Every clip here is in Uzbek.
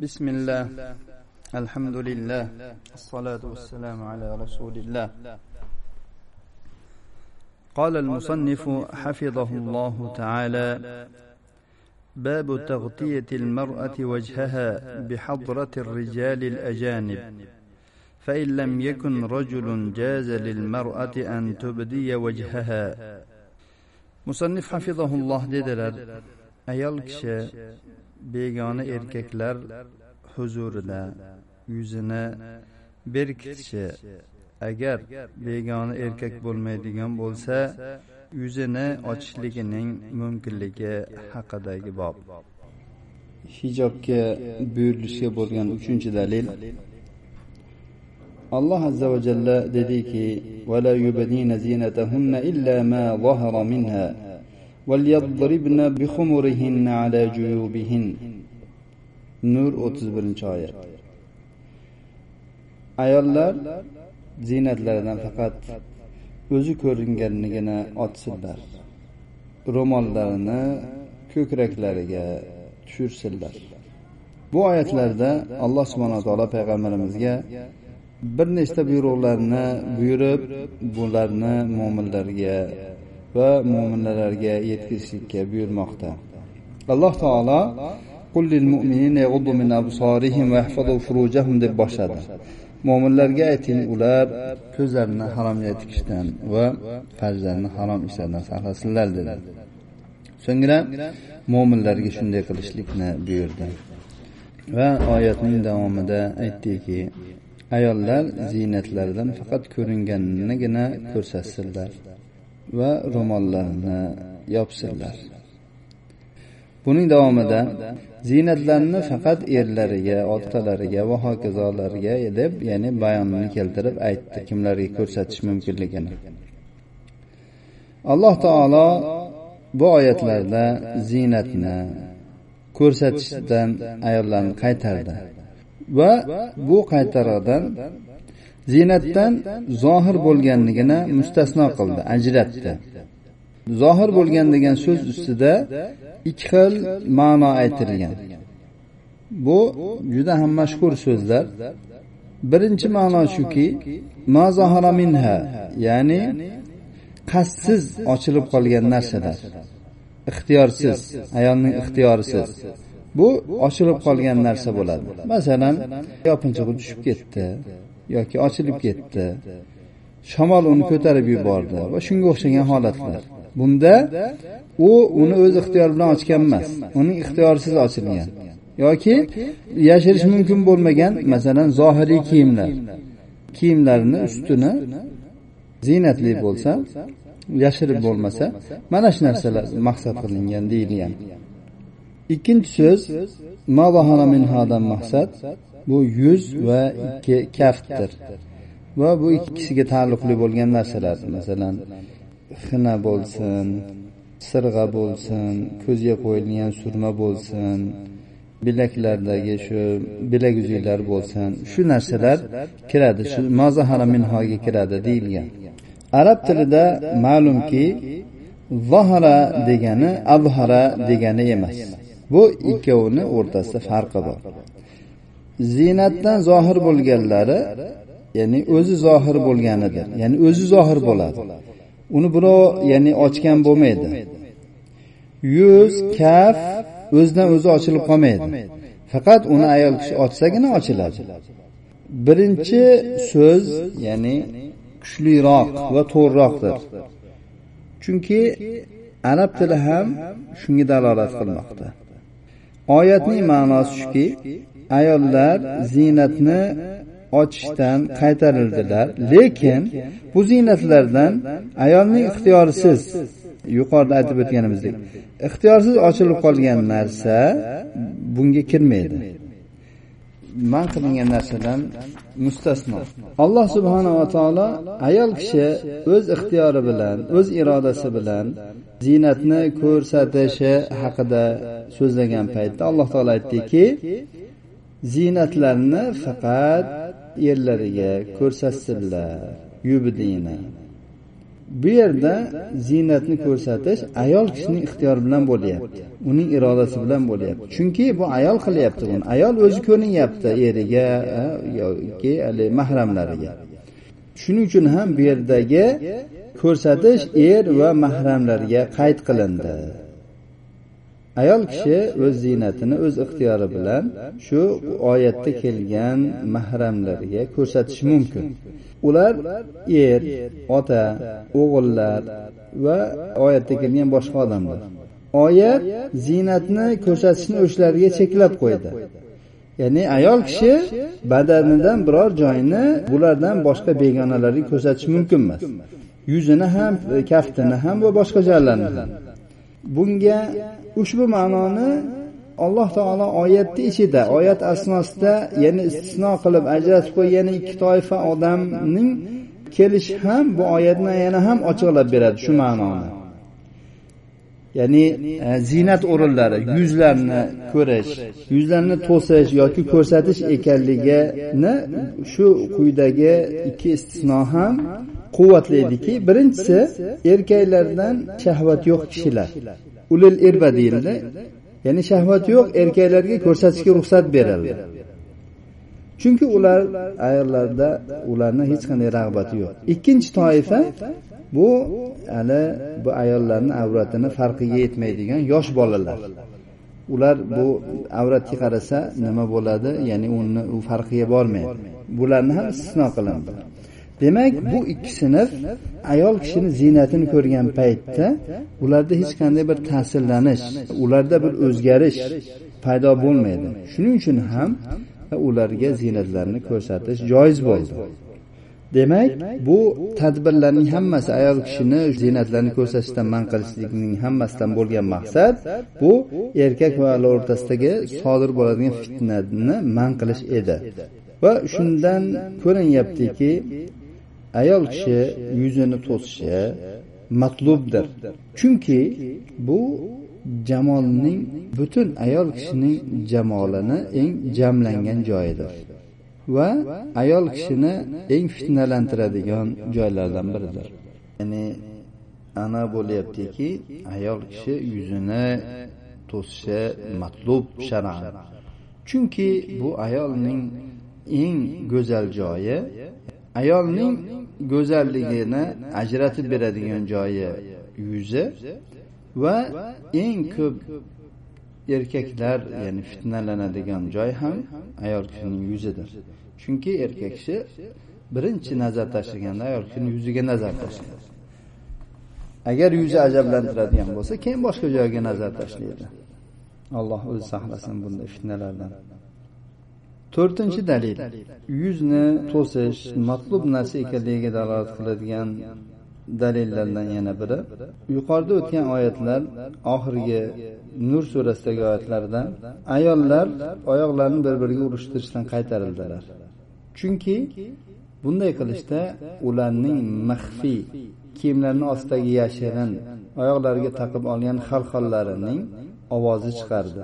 بسم الله الحمد لله الصلاة والسلام على رسول الله قال المصنف حفظه الله تعالى باب تغطية المرأة وجهها بحضرة الرجال الأجانب فإن لم يكن رجل جاز للمرأة أن تبدي وجهها musannif hafizahulloh dedilar ayol kishi begona erkaklar huzurida yuzini berkitishi agar begona erkak bo'lmaydigan bo'lsa yuzini ochishligining mumkinligi haqidagi bob. hijobga buyurilishga bo'lgan uchinchi dalil alloh azza va jalla dediki vala zinatahunna illa ma zahara minha. وليضربن بخمرهن على جيوبهن nur o'ttiz birinchi oyat ayollar ziynatlaridan faqat o'zi ko'ringanligini otsinlar ro'mollarini ko'kraklariga tushirsinlar bu oyatlarda alloh subhana taolo payg'ambarimizga bir nechta buyruqlarni buyurib bularni mo'minlarga va mo'minlarga yetkazishlikka buyurmoqda. Alloh taolo mu'minina min absarihim va furujahum deb boshladi. Mo'minlarga ayting ular ko'zlarini haromga tikishdan va farzlarini harom ishlardan saqlasinlar dedi. So'ngra mo'minlarga shunday qilishlikni buyurdi. Va oyatning davomida aytdiki ayollar ziynatlaridan faqat ko'ringanligini ko'rsatsinlar. Va ro'mollarini yopsinlar. Buning davomida ziynatlarni faqat erlariga otalariga va hokazolarga deb ya'ni bayonini keltirib aytdi kimlarga ko'rsatish mumkinligini. Alloh taolo bu oyatlarda ziynatni ko'rsatishdan ayollarni qaytardi va bu qaytarig'idan ziynatdan zohir bo'lganligini mustasno qildi ajratdi. Zohir bo'lgan degan so'z ustida ikki xil ma'no aytilgan. Bu juda ham mashhur so'zlar. Birinchi ma'no shuki minha ya'ni qasdsiz ochilib qolgan narsalar. Ixtiyorsiz ayolning ixtiyorisiz. Bu ochilib qolgan narsa bo'ladi. Masalan yopinchig'i tushib ketdi. Yoki ochilib ketdi. Shamol uni ko'tarib yubordi va shunga o'xshagan holatlar. Bunda u uni o'z ixtiyori bilan ochgan emas uning ixtiyorisiz ochilgan yoki yashirish mumkin bo'lmagan masalan zohiriy kiyimlar. Kiyimlarini ustini ziynatli bo'lsa yashirib bo'lmasa mana shu narsalar maqsad qilingan deyilgan. Ikkinchi so'z maqsad bu yuz va ikki kaftdir. Va bu ikkisiga taalluqli bo'lgan narsalar. Masalan xina bo'lsin sirg'a bo'lsin ko'zga qo'yilgan surma bo'lsin bilaklardagi shu bilak uzuklar bo'lsin. Shu narsalar kiradi shu mazahara minhoga kiradi deyilgan. Arab tilida ma'lumki zahara degani abhara degani emas. Bu ikkovini o'rtasida farqi bor. Ziynatdan zohir bo'lganlari ya'ni o'zi zohir bo'lganidir. Ya'ni o'zi zohir bo'ladi. Uni birov ya'ni ochgan bo'lmaydi. Yuz kaf o'zidan o'zi ochilib qolmaydi. Faqat uni ayol kishi ochsagina ochiladi. Birinchi so'z ya'ni kuchliroq va to'g'riroqdir. Chunki arab tili ham shunga dalolat qilmoqda. Oyatning ma'nosi shuki ayollar ziynatni ochishdan qaytarildilar. Lekin bu ziynatlardan ayolning ixtiyorisiz yuqorida aytib o'tganimizdek ixtiyorsiz ochilib qolgan narsa bunga kirmaydi. Man qilingan narsadan mustasno. Alloh subhanava taolo ayol kishi o'z ixtiyori bilan o'z irodasi bilan ziynatni ko'rsatishi haqida so'zlagan paytda alloh taolo aytdiki ziynatlarni faqat erlariga ko'rsatsinlar yubdina bu yerda ziynatni ko'rsatish ayol kishining ixtiyori bilan bo'lyapti uning irodasi bilan bo'lyapti. Chunki bu ayol qilyapti buni. Ayol o'zi ko'rinyapti eriga yoki haligi mahramlariga. Shuning uchun ham bu yerdagi ko'rsatish er va mahramlarga qayd qilindi. Ayol kishi o'z ziynatini o'z ixtiyori bilan shu oyatda kelgan mahramlariga ko'rsatishi mumkin. Ular er ota o'g'illar va oyatda kelgan boshqa odamlar. Oyat ziynatni ko'rsatishni o'shalarga cheklab qo'ydi. Ya'ni ayol kishi badanidan biror joyini bulardan boshqa begonalarga ko'rsatishi mumkin emas yuzini ham kaftini ham va boshqa joylarini ham. Bunga ushbu ma'noni alloh taolo oyatni ichida oyat asnosida yana istisno qilib ajratib qo'ygan ikki toifa odamning kelishi ham bu oyatni yana ham ochiqlab beradi shu ma'noni. Ya'ni e, ziynat o'rinlari yuzlarni ko'rish yuzlarni to'sish yoki ko'rsatish ekanligini shu quyidagi ikki istisno ham quvvatli ediki birinchisi erkaklardan shahvat yo'q kishilar. ulil irba deyildi. ya'ni shahvat yo'q erkaklarga ko'rsatishga ruxsat berildi. chunki ular ayollarda ularni hech qanday rag'bati yo'q. ikkinchi toifa bu hali bu ayollarni avratini farqiga yetmaydigan yosh bolalar. ular bu avratga qarasa nima bo'ladi? ya'ni uni u farqiga bormaydi. bularni ham istisno qilindi demak bu ikki sinf ayol kishini ziynatini ko'rgan paytda ularda hech qanday bir ta'sirlanish ularda bir o'zgarish paydo bo'lmaydi. Shuning uchun ham ularga ziynatlarni ko'rsatish joiz bo'ldi. Demak bu tadbirlarning hammasi ayol kishini ziynatlarini ko'rsatishdan man qilishlikning hammasidan bo'lgan maqsad bu erkak va ayol o'rtasidagi sodir bo'ladigan fitnani man qilish edi. Va shundan ko'rinyaptiki ayol kishi yuzini to'sishi matlubdir. Chunki bu jamolning butun ayol kishining jamolini eng jamlangan joyidir va ayol kishini eng fitnalantiradigan joylardan biridir. Ya'ni ana bo'lyaptiki ayol kishi yuzini to'sishi matlub shar'an chunki bu ayolning eng go'zal joyi ayolning go'zalligini ajratib beradigan joyi yuzi va eng ko'p erkaklar ya'ni fitnalanadigan joy ham ayol kishining yuzidir. Chunki erkak kishi birinchi nazar tashlaganda ayol kishini yuziga nazar tashlaydi agar yuzi ajablantiradigan bo'lsa keyin boshqa joyga nazar tashlaydi. Alloh o'zi saqlasin bunday fitnalardan. To'rtinchi dalil. Yuzni to'sish matlub narsa ekanligiga dalolat qiladigan dalillardan yana biri. Yuqorida o'tgan oyatlar oxirgi nur surasidagi oyatlarda ayollar oyoqlarini bir biriga urishtirishdan qaytarildilar. Chunki bunday qilishda ularning maxfiy kiyimlarini ostidagi yashirin oyoqlariga taqib olgan xalxollarining ovozi chiqardi.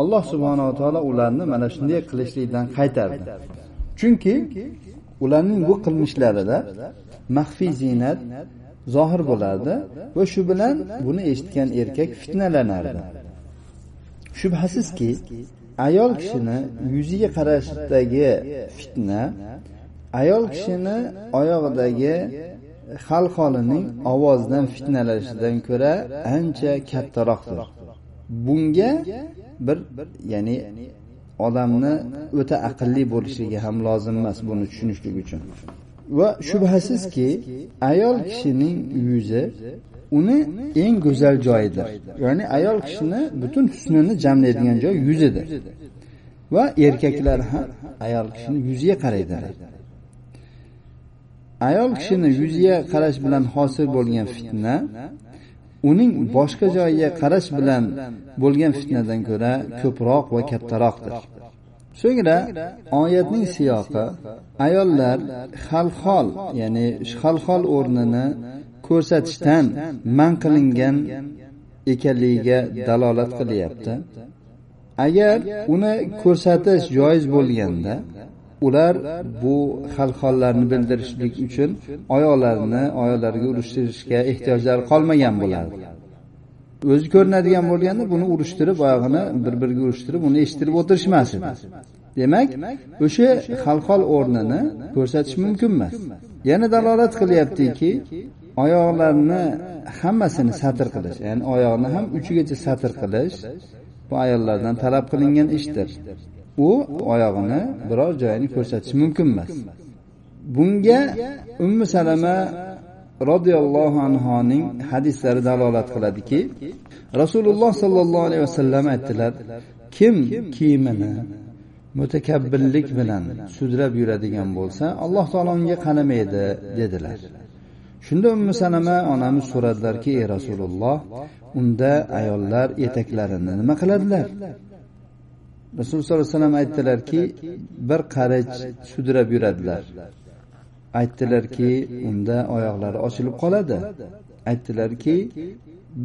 Alloh subhanava taolo ularni mana shunday qilishlikdan qaytardi. Chunki ularning bu qilmishlarida maxfiy ziynat zohir bo'lardi va shu bilan buni eshitgan erkak fitnalanardi. Shubhasizki ayol kishini yuziga qarashdagi fitna ayol kishini oyog'idagi xalxolining ovozidan fitnalashidan ko'ra ancha kattaroqdir. Bunga bir ya'ni odamni o'ta aqlli bo'lishligi ham lozim emas buni tushunishlik uchun. Va shubhasizki ayol kishining yuzi uni eng go'zal joyidir. Ya'ni ayol kishini butun husnini jamlaydigan joy yuzidir. Va erkaklar ham ayol kishini yuziga qaraydilar. Ayol kishini yuziga qarash bilan hosil bo'lgan fitna uning boshqa joyiga qarash bilan bo'lgan fitnadan ko'ra ko'proq va kattaroqdir. So'ngra oyatning siyoqi ayollar xalxol ya'ni xalxol o'rnini ko'rsatishdan man qilingan ekanligiga dalolat qilyapti. Agar uni ko'rsatish joiz bo'lganda ular bu xalq hollarni bildirishlik uchun oyoqlarini oyoqlariga urishtirishga ehtiyojlari qolmagan bo'lardi o'zi ko'rinadigan bo'lganda buni urishtirib oyog'ini bir biriga urishtirib uni eshittirib o'tirishmas edi. Demak o'sha xalqol o'rnini ko'rsatish mumkin emas yana dalolat qilyaptiki oyoqlarni hammasini satr qilish ya'ni oyoqni ham uchigacha satr qilish bu ayollardan talab qilingan ishdir. U oyog'ini biror joyini ko'rsatishi mumkin emas. Bunga ummu salama roziyallohu anhoning hadislari dalolat qiladiki rasululloh sollallohu alayhi vasallam aytdilar kim kiyimini mutakabbirlik bilan sudrab yuradigan bo'lsa alloh taolo unga qaramaydi dedilar. Shunda ummu salama onamiz so'radilarki ey rasululloh unda ayollar etaklarini nima qiladilar? Rasululloh sollallohu alayhi vasallam aytdilarki bir qarich sudrab yuradilar. Aytdilarki unda oyoqlari ochilib qoladi. Aytdilarki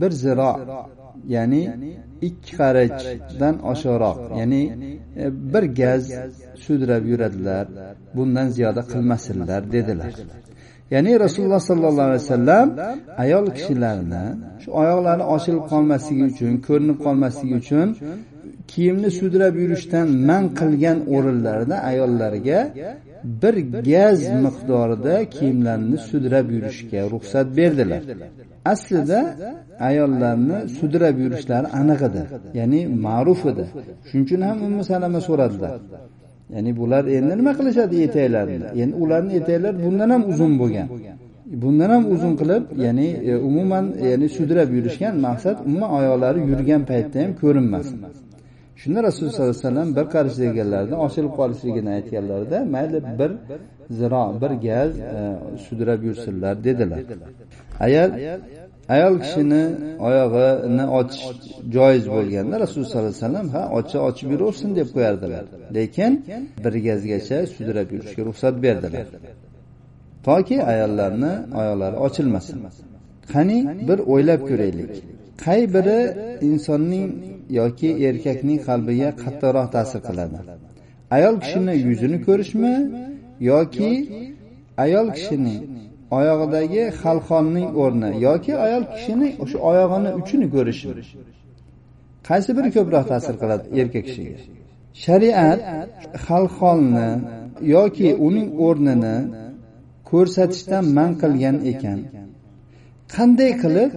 bir ziro ya'ni ikki qarichdan oshiqroq ya'ni e, bir gaz sudrab yuradilar. Bundan ziyoda qilmasinlar dedilar. Ya'ni rasululloh sollallohu alayhi vasallam ayol kishilarni shu oyoqlari ochilib qolmasligi uchun ko'rinib qolmasligi uchun kiyimni sudrab yurishdan man qilgan o'rinlarda ayollarga bir gaz miqdorida kiyimlarni sudrab yurishga ruxsat berdilar. Aslida ayollarni sudrab yurishlari aniq edi ya'ni ma'ruf edi. Shuning uchun ham ummu salama so'radilar. Ya'ni bular endi nima qilishadi etaklarini endi ularni etaklari bundan ham uzun bo'lgan. Bundan ham uzun qilib ya'ni e, umuman ya'ni sudrab yurishgan maqsad umuman oyoqlari yurgan paytda ham ko'rinmasin shunda rasululloh sollallohu alayhi vasallam bir qarich deganlarida ochilib qolishligini aytganlarida mayli bir ziro bir gaz e, sudrab yursinlar dedilar. Ayol ayol kishini oyog'ini ochish joiz bo'lganda rasululloh sollallohu alayhi vasallam ha ochsa ochib yuraversin deb qo'yardilar. Lekin bir gazgacha sudrab yurishga ruxsat berdilar. Toki ayollarni oyoqlari ochilmasin. Qani bir o'ylab ko'raylik. Qay biri insonning yoki erkakning qalbiga qattiqroq ta'sir qiladi. ayol kishini yuzini ko'rishmi yoki ayol kishining oyog'idagi xalqonning o'rni yoki ayol kishining o'sha oyog'ini uchini ko'rishmi? Qaysi biri ko'proq ta'sir qiladi erkak kishiga? Shariat xalqolni yoki uning o'rnini ko'rsatishdan man qilgan ekan. qanday qilib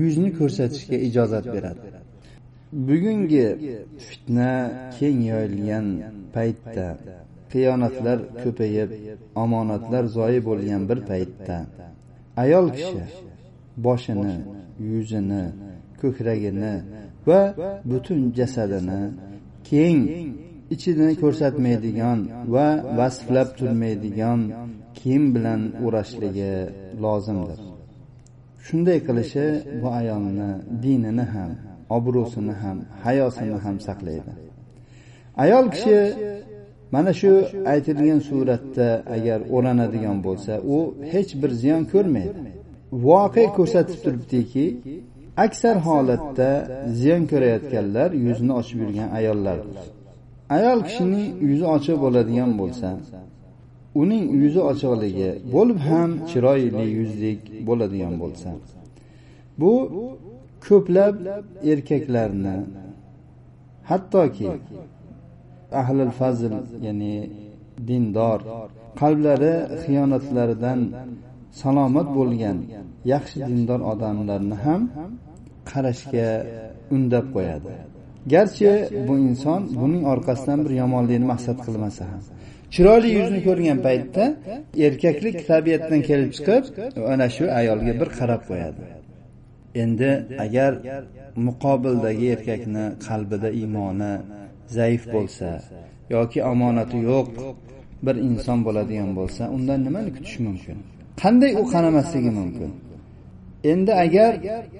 yuzni ko'rsatishga ijozat beradi bugungi fitna keng yoyilgan paytda xiyonatlar ko'payib omonatlar zoyi bo'lgan bir paytda ayol kishi boshini yuzini ko'kragini va butun jasadini keng ichini ko'rsatmaydigan va vasflab turmaydigan kiyim bilan o'rashligi lozimdir. Shunday qilishi bu ayolni dinini ham obro'sini ham hayosini ham saqlaydi. ayol kishi mana shu aytilgan suratda agar o'ranadigan bo'lsa u hech bir ziyon ko'rmaydi. voqea ko'rsatib turibdiki aksar holatda ziyon ko'rayotganlar yuzini ochib yurgan ayollardir. ayol kishining yuzi ochiq bo'ladigan bo'lsa uning yuzi ochiqligi bo'lib ham chiroyli yuzlik bo'ladigan bo'lsa. bu ko'plab erkaklarni hattoki ahlul fazl ya'ni dindor qalblari xiyonatlaridan salomat bo'lgan yaxshi dindor odamlarni ham qarashga undab qo'yadi. Garchi bu inson buning orqasidan bir yomonlikni maqsad qilmasa ham. Chiroyli yuzni ko'rgan paytda erkaklik tabiatdan kelib chiqib ana shu ayolga bir qarab qo'yadi. Endi agar muqobildagi erkakni qalbida iymoni zaif bo'lsa yoki omonati yo'q bir inson bo'ladigan bo'lsa undan nimani kutish mumkin? Qanday u qaramasligi mumkin? Endi agar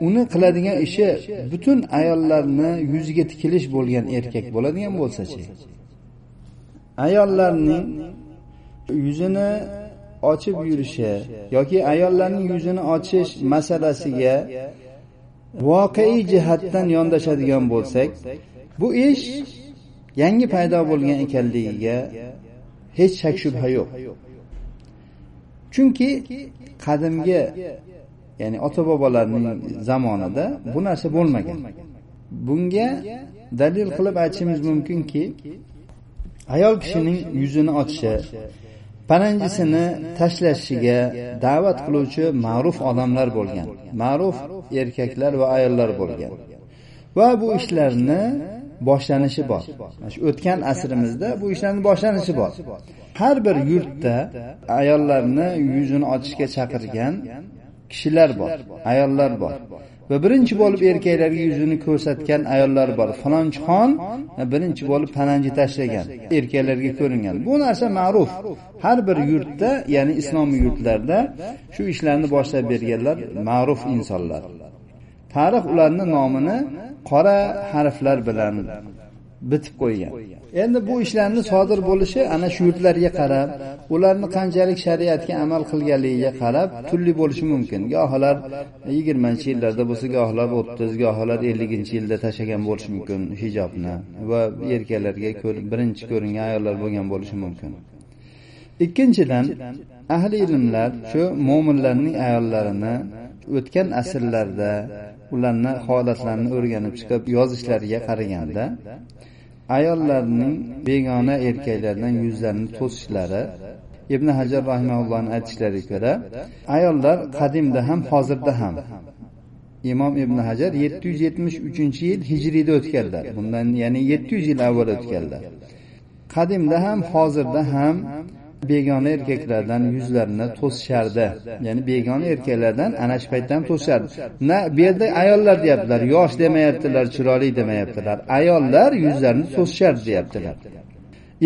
uni qiladigan ishi butun ayollarni yuziga tikilish bo'lgan erkak bo'ladigan bo'lsachi ayollarning yuzini ochib yurishi yoki ayollarning yuzini ochish masalasiga voqeiy jihatdan yondashadigan bo'lsak bu ish yangi paydo bo'lgan ekanligiga hech shak shubha yo'q. Chunki qadimgi ya'ni ota bobolarning zamonida bu narsa bo'lmagan. Bunga dalil qilib aytishimiz mumkinki ayol kishining yuzini ochishi paranjisini tashlashiga da'vat qiluvchi ma'ruf odamlar bo'lgan. Ma'ruf erkaklar va ayollar bo'lgan. Va bu ishlarni boshlanishi bor. Shu o'tgan asrimizda bu ishlarni boshlanishi bor. Har bir yurtda ayollarni yuzini ochishga chaqirgan kishilar bor ayollar bor. Va birinchi bo'lib erkaklarga yuzini ko'rsatgan ayollar bor. Falonchixon birinchi bo'lib paranji tashlagan erkaklarga ko'ringan. Bu narsa ma'ruf. Har bir yurtda ya'ni islomiy yurtlarda shu ishlarni boshlab berganlar ma'ruf insonlar. Tarix ularni nomini qora harflar bilan bitib qo'ygan. Endi bu ishlarni sodir bo'lishi ana shu yurtlarga qarab ularni qanchalik shariatga amal qilganligiga qarab turli bo'lishi mumkin. Gohilar yigirmanchi yillarda bo'lsa gohilar o'ttiz gohilar elliginchi yilda tashlagan bo'lishi mumkin hijobni va erkaklarga birinchi ko'ringan ayollar bo'lgan bo'lishi mumkin. Ikkinchidan ahli ilmlar shu mo'minlarning ayollarini o'tgan asrlarda ularni holatlarini o'rganib chiqib yozishlariga qaraganda ayollarning begona erkaklardan yuzlarini to'sishlari ibn hajar rahimaullohni aytishlariga ko'ra ayollar qadimda ham hozirda ham. Imom ibn hajar yetti yuz yetmish uchinchi yil hijriyda o'tganlar. Bundan ya'ni yetti yuz yil avval o'tganlar. Qadimda ham hozirda ham begona erkaklardan yuzlarini to'sishardi. Ya'ni begona erkaklardan ana shu paytda ham to'sishardi. Na bu yerda ayollar deyaptilar yosh demayaptilar chiroyli demayaptilar. Ayollar yuzlarini to'sishardi deyaptilar.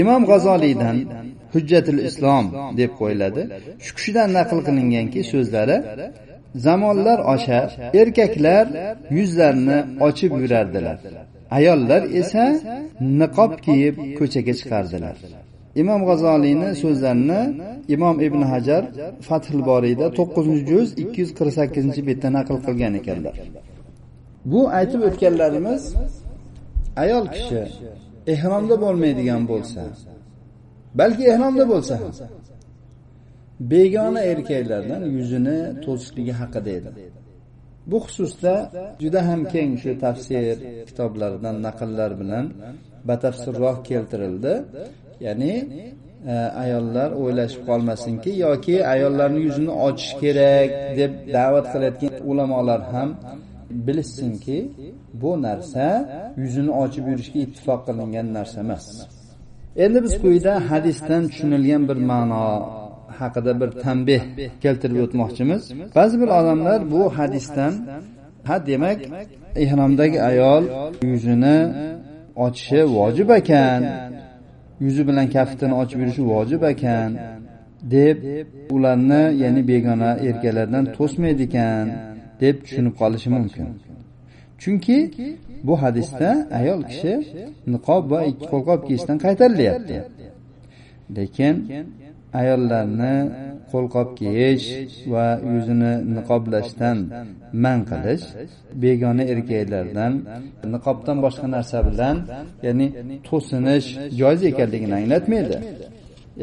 Imom g'azoliydan hujjatul islom deb qo'yiladi. Shu kishidan naql qilinganki so'zlari zamonlar osha erkaklar yuzlarini ochib yurardilar. Ayollar esa niqob kiyib ko'chaga chiqardilar. Imom g'azoliyni so'zlarini imom ibn hajar fathil boriyda to'qqizinchi juz ikki yuz qirq sakkizinchi betda naql qilgan ekanlar. Bu aytib o'tganlarimiz ayol kishi ehromda bo'lmaydigan bo'lsa balki ehromda bo'lsa ham begona erkaklardan yuzini to'sishligi haqida edi. Bu xususda juda ham keng shu tafsir kitoblaridan naqllar bilan batafsilroq keltirildi. Ya'ni e, ayollar o'ylashib qolmasinki yoki ayollarni yuzini ochish kerak deb da'vat qilayotgan ulamolar ham bilishsinki bu narsa yuzini ochib yurishga ittifoq qilingan narsa emas. Endi biz quyida hadisdan tushunilgan bir ma'no haqida bir tanbeh keltirib o'tmoqchimiz. Ba'zi bir odamlar bu hadisdan ha demak ihromdagi ayol yuzini ochishi vojib ekan. Yuzi bilan kaftini ochib yurishi vojib ekan deb ularni ya'ni begona erkaklardan to'smaydi ekan deb tushunib qolishi mumkin. Chunki bu hadisda ayol kishi niqob va ikki qo'lqop kiyishdan qaytarilyapti. Lekin ayollarni qo'lqop kiyish va yuzini niqoblashdan man qilish begona erkaklardan niqobdan boshqa narsa bilan ya'ni to'sinish joiz ekanligini anglatmaydi.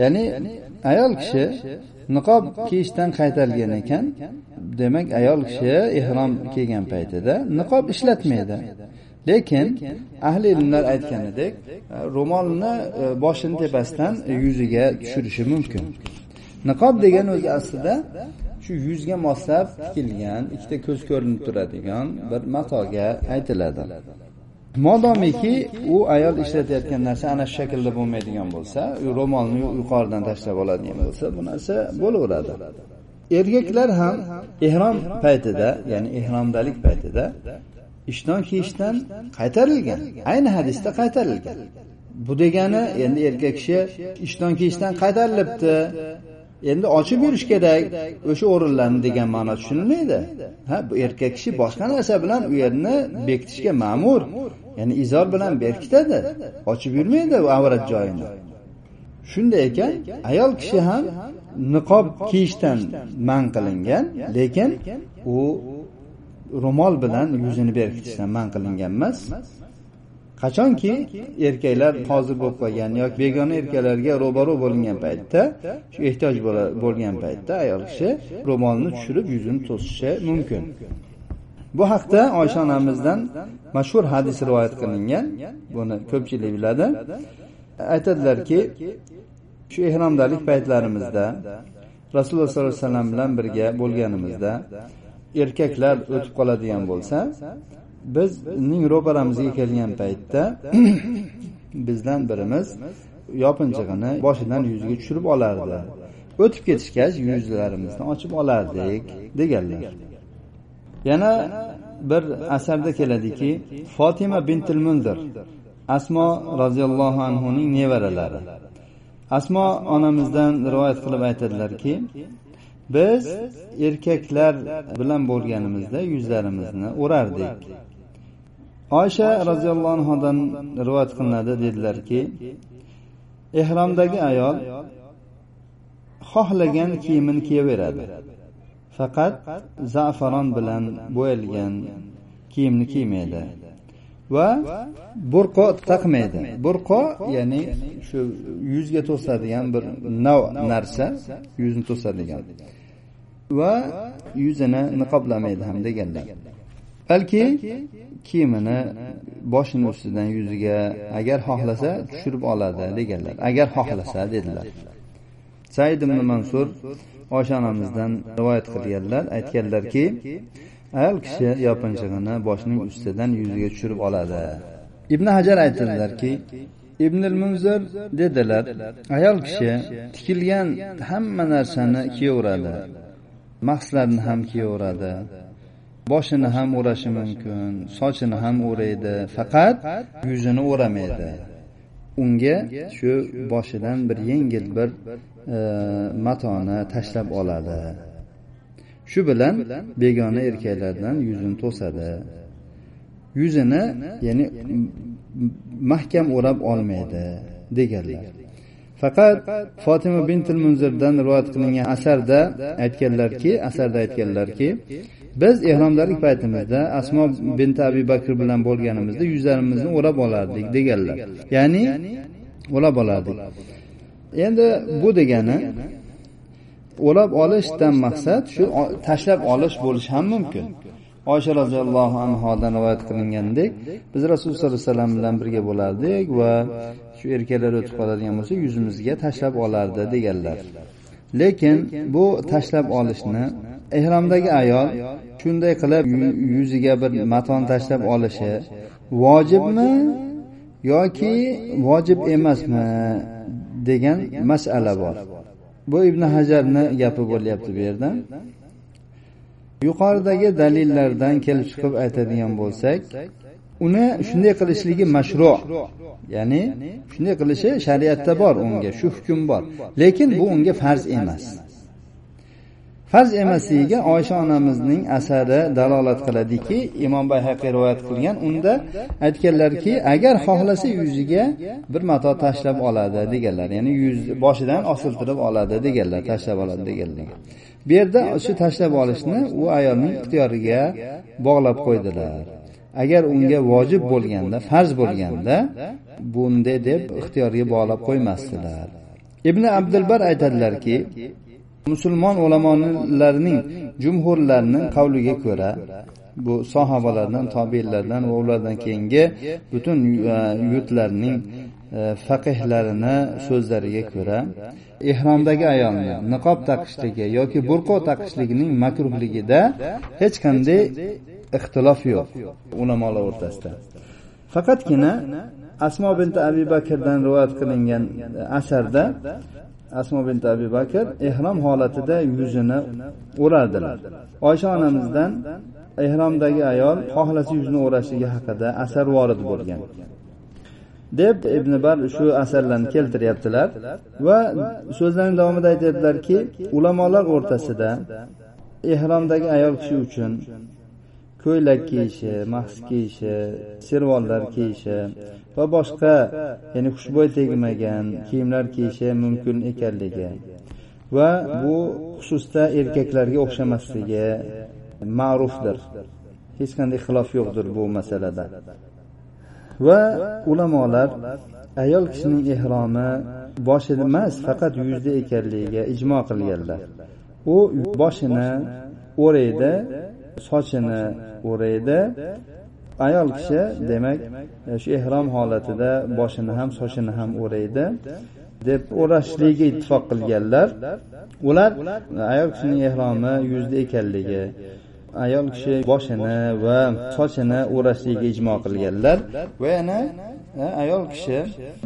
Ya'ni ayol kishi niqob kiyishdan qaytarilgan ekan demak ayol kishi ehrom kiygan paytida niqob ishlatmaydi. Lekin ahli ilmlar aytganidek ro'molni e, boshini tepasidan yuziga tushirishi mumkin. Niqob degan o'zi aslida shu yuzga moslab tikilgan ikkita ko'z ko'rinib turadigan bir matoga aytiladi. Modomiki u ayol ishlatayotgan narsa ana shu shaklda bo'lmaydigan bo'lsa ro'molni yuqoridan tashlab oladigan bo'lsa bu narsa bo'laveradi. Erkaklar ham ehrom paytida ya'ni ehromdalik paytida ishton kiyishdan qaytarilgan. Ayni hadisda qaytarilgan. Bu degani endi erkak kishi ishton kiyishdan qaytarilibdi. Endi ochib yurish kerak o'sha o'rinlarni degan ma'no tushunilmaydi. Ha bu erkak kishi boshqa narsa bilan u yerni bekitishga ma'mur ya'ni izor bilan berkitadi. Ochib yurmaydi u avrat joyini. Shunday ekan ayol kishi ham niqob kiyishdan man qilingan lekin u ro'mol bilan yuzini berkitishdan man qilingan emas. Qachonki erkaklar hozir bo'lib qolgan yoki begona erkaklarga ro'baro bo'lingan paytda shu ehtiyoj bo'lgan paytda ayol kishi ro'molni tushirib yuzini to'sishi mumkin. Bu haqda oysha onamizdan mashhur hadis rivoyat qilingan. Buni ko'pchilik biladi. Aytadilarki shu ehromdalik paytlarimizda rasululloh sollallohu alayhi vasallam bilan birga bo'lganimizda erkaklar o'tib qoladigan bo'lsa bizning ro'paramizga kelgan paytda bizdan birimiz yopinchig'ini boshidan yuziga tushirib olardi. O'tib ketishgach yuzlarimizni ochib olardik deganlar. Yana bir asarda keladiki fotima bintil mundir asmo roziyallohu anhuning nevaralari. Asmo onamizdan rivoyat qilib aytadilarki biz erkaklar bilan bo'lganimizda yuzlarimizni o'rardik. Oysha roziyallohu anhudan rivoyat qilinadi dedilarki ehromdagi ayol xohlagan kiyimini kiyaveradi. Faqat zafaron bilan bo'yalgan kiyimni kiymaydi. Va burqo taqmaydi. Burqo ya'ni shu yuzga to'sadigan bir nav narsa yuzni to'sadigan. Va yuzini niqoblamaydi ham deganlar. Balki kiyimini boshini ustidan yuziga agar xohlasa tushirib oladi deganlar. Agar xohlasa dedilar. Said ibn mansur oysha onamizdan rivoyat qilganlar aytganlarki ayol kishi yopinchig'ini boshining ustidan yuziga tushirib oladi. Ibn hajar aytadilarki ibn munzir dedilar ayol kishi tikilgan hamma narsani kiyaveradi mahslarni ham kiyaveradi boshini ham o'rashi mumkin sochini ham o'raydi faqat yuzini o'ramaydi. Unga shu boshidan bir yengil bir e, matoni tashlab oladi. Shu bilan begona erkaklardan yuzini to'sadi. Yuzini ya'ni mahkam o'rab olmaydi deganlar. Faqat fotima bintil munzirdan rivoyat qilingan asarda aytganlarki asarda aytganlarki biz ehromdalik paytimizda asmo binti abi bakr bilan bo'lganimizda yuzlarimizni o'rab olardik deganlar. Ya'ni o'rab olardik. Endi bu degani o'rab olishdan maqsad shu tashlab olish bo'lishi ham mumkin. Oysha roziyallohu anhodan rivoyat qilingandek biz rasululloh sollallohu alayhi vasallam bilan birga bo'lardik va shu erkaklar o'tib qoladigan bo'lsa yuzimizga tashlab olardi deganlar. Lekin bu tashlab olishni ehromdagi ayol shunday qilib yuziga bir maton tashlab olishi vojibmi yoki vojib emasmi degan masala bor. Bu ibn hajarni gapi bo'lyapti bu yerda. Yuqoridagi dalillardan kelib chiqib aytadigan bo'lsak uni shunday qilishligi mashru ya'ni shunday qilishi shariatda bor unga shu hukm bor. Lekin bu unga farz emas. Farz emasligiga oysha onamizning asari dalolat qiladiki imom bayhaqiy rivoyat qilgan unda aytganlarki agar xohlasa yuziga bir mato tashlab oladi deganlar ya'ni yuz boshidan osiltirib oladi deganlar tashlab oladi deganlar. Bu yerda shu tashlab olishni u ayolning ixtiyoriga bog'lab qo'ydilar. Agar unga vojib bo'lganda farz bo'lganda bunday deb ixtiyoriga bog'lab qo'ymasdilar. Ibn abdulbar aytadilarki musulmon ulamolarning jumhurlarning qavliga ko'ra bu sahobalardan tobeinlardan va ulardan keyingi butun e, yurtlarning e, faqihlarini so'zlariga ko'ra ehromdagi ayolni niqob taqishligi yoki burqo taqishligining makruhligida hech qanday ixtilof yo'q ulamolar o'rtasida. Faqatgina asmo binti abi bakrdan rivoyat qilingan e, asarda asmo bint abi bakr ehrom holatida yuzini o'rardilar oysha onamizdan ehromdagi ayol xohlasa yuzini o'rashligi haqida asar vorid bo'lgan. Deb ibn bar shu asarlarni keltiryaptilar va so'zlarining davomida aytyaptilarki ulamolar o'rtasida ehromdagi ayol kishi uchun ko'ylak kiyishi mahs kiyishi servollar kiyishi va boshqa ya'ni xushbo'y tegmagan kiyimlar kiyishi mumkin ekanligi va bu xususda erkaklarga o'xshamasligi ma'rufdir. Hech qanday xilof yo'qdir bu masalada. Va ulamolar ayol kishining ehromi boshida emas faqat yuzda ekanligiga ijmo qilganlar. U boshini o'raydi sochini o'raydi ayol kishi demak e, shu ehrom holatida boshini ham sochini ham o'raydi deb o'rashligiga ittifoq qilganlar. Ular ayol kishining ehromi yuzda ekanligi ayol kishi boshini va sochini o'rashligiga ijmo qilganlar va yana e, ayol kishi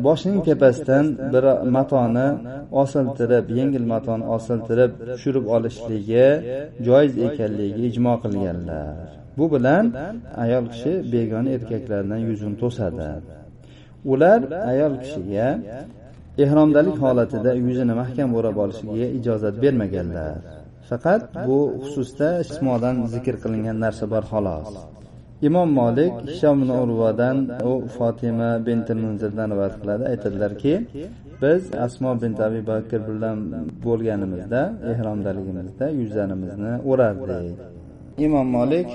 boshining tepasidan bir matoni osiltirib yengil matoni osiltirib tushirib olishligi joiz ekanligiga ijmo qilganlar. Bu bilan ayol kishi begona erkaklardan yuzini to'sadi. Ular ayol kishiga ehromdalik holatida yuzini mahkam o'rab olishiga ijozat bermaganlar. Faqat bu xususda ismodan zikr qilingan narsa bor xolos. Imom molik hishom urvadan u fotima binti munzirdan rivoyat qiladi. Aytadilarki biz asmo bint abi bakr bilan bo'lganimizda ehromdaligimizda yuzlarimizni o'rardik. Imom molik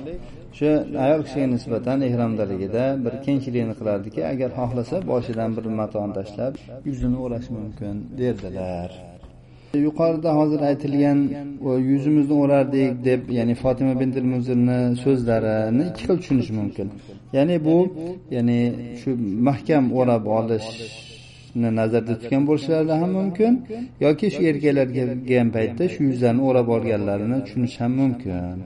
shu ayol kishiga nisbatan ehromdaligida bir kengchilikni qilardiki agar xohlasa boshidan bir matoni tashlab yuzini o'rashi mumkin derdilar. Yuqorida hozir aytilgan yuzimizni o'rardik deb ya'ni fotima bintil muzirni so'zlarini ikki xil tushunish mumkin. Ya'ni bu ya'ni shu mahkam o'rab olish nazarda tutgan bo'lishlari ham mumkin yoki shu erkaklar kelgan paytda shu yuzlarni o'rab olganlarini tushunish ham mumkin.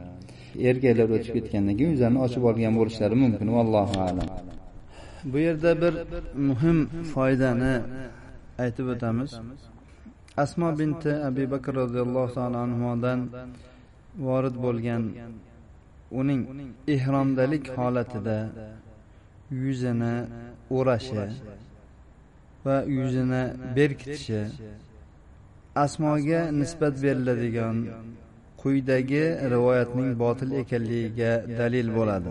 Erkaklar o'tib ketgandan keyin yuzlarini ochib olgan bo'lishlari mumkin vallohu alam. Bu yerda bir muhim foydani aytib o'tamiz. Asmo binti abi bakr roziyallohu taolo anhudan vorid bo'lgan uning ehromdalik holatida yuzini o'rashi va yuzini berkitishi asmoga nisbat beriladigan quyidagi rivoyatning botil ekanligiga dalil bo'ladi.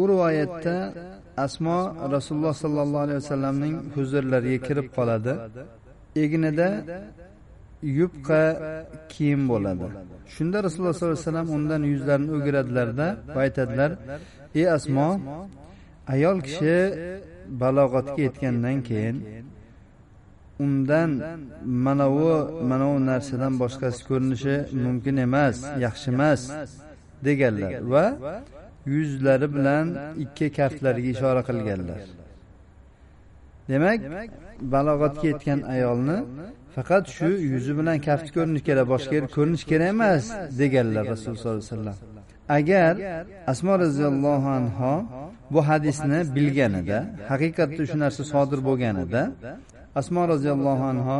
U rivoyatda asmo rasululloh sollallohu alayhi vasallamning huzurlariga kirib qoladi. Egnida yupqa kiyim bo'ladi. Shunda rasululloh sollallohu alayhi vasallam undan yuzlarini o'giradilarda va aytadilar ey asmo ayol kishi balog'atga yetgandan keyin undan manavi manavi narsadan boshqasi ko'rinishi mumkin emas yaxshi emas deganlar va yuzlari bilan ikki kaftlariga ishora qilganlar. Demak balog'atga yetgan ayolni faqat shu yuzi bilan kafti ko'rinishi kerak boshqa yer ko'rinishi kerak emas deganlar rasululloh sollallohu alayhi vasallam. Agar asmo roziyallohu anho bu hadisni bilganida haqiqatda shu narsa sodir bo'lganida asmo roziyallohu anhu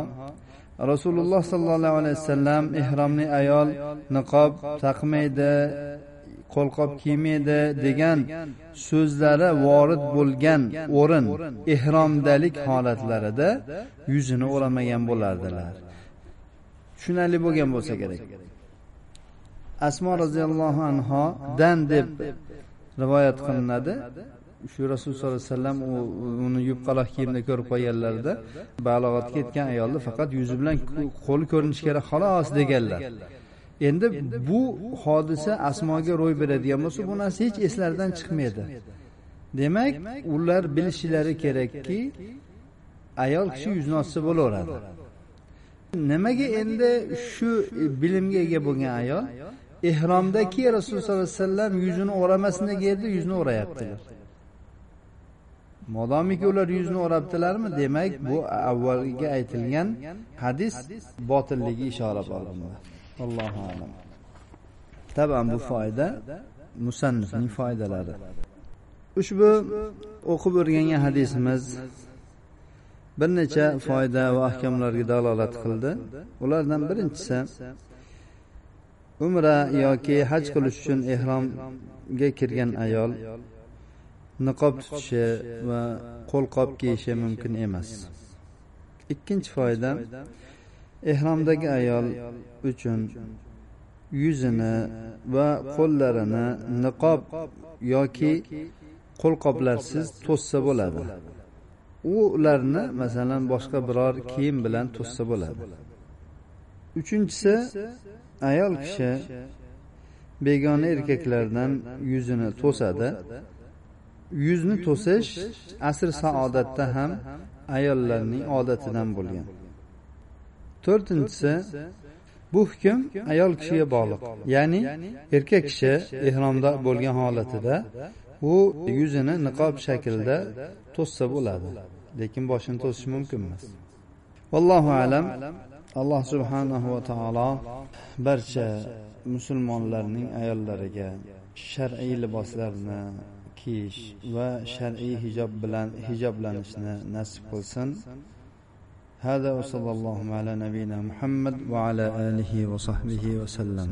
rasululloh sollallohu alayhi vasallam ehromli ayol niqob taqmaydi qo'lqop kiymaydi degan so'zlari vorid bo'lgan o'rin ehromdalik holatlarida yuzini o'ramagan bo'lardilar. Tushunarli bo'lgan bo'lsa kerak. Asmo roziyallohu anhodan deb rivoyat qilinadi. Shu rasululloh sollallohu alayhi vasallam uni yupqaloq kiyimda ko'rib qolganlarida balog'atga yetgan ayolni faqat yuzi bilan qo'li ko'rinishi kerak xolos deganlar. Endi bu hodisa asmoga ro'y beradigan bo'lsa bu narsa hech eslaridan chiqmaydi. Demak ular bilishlari kerakki ayol kishi yuzni ochsa bo'laveradi. Nimaga endi shu bilimga ega bo'lgan ayol? Ehromdaki rasululloh sollallohu alayhi vasallam yuzini o'ramasin deganda yuzini o'rayaptilar. Modomiki ular yuzni o'rabdilarmi demak bu avvalgi aytilgan hadis botilligi ishora bo'lindi allohu alam. Taban bu foyda musannifning foydalari. Ushbu o'qib o'rgangan hadisimiz bir necha foyda va ahkomlarga dalolat qildi. Ulardan birinchisi umra yoki haj qilish uchun ehromga kirgan ayol niqob tutishi va qo'lqop kiyishi mumkin emas. ikkinchi foyda ehromdagi ayol uchun yuzini va qo'llarini niqob yoki qo'lqoplarsiz to'ssa bo'ladi. ularni masalan boshqa biror kiyim bilan to'ssa bo'ladi. uchinchisi ayol kishi begona erkaklardan yuzini to'sadi yuzni to'sish asr saodatda ham ayollarning odatidan bo'lgan. to'rtinchisi bu hukm ayol kishiga bog'liq. ya'ni erkak kishi ehromda bo'lgan holatida u yuzini niqob shaklida to'ssa bo'ladi. lekin boshini to'sishi mumkin emas vallohu alam. alloh subhanahu va taolo barcha musulmonlarning ayollariga shar'iy liboslarni kiyish va shar'iy hijob bilan hijoblanishni nasib qilsin هذا وصلى الله على نبينا محمد وعلى آله وصحبه وسلم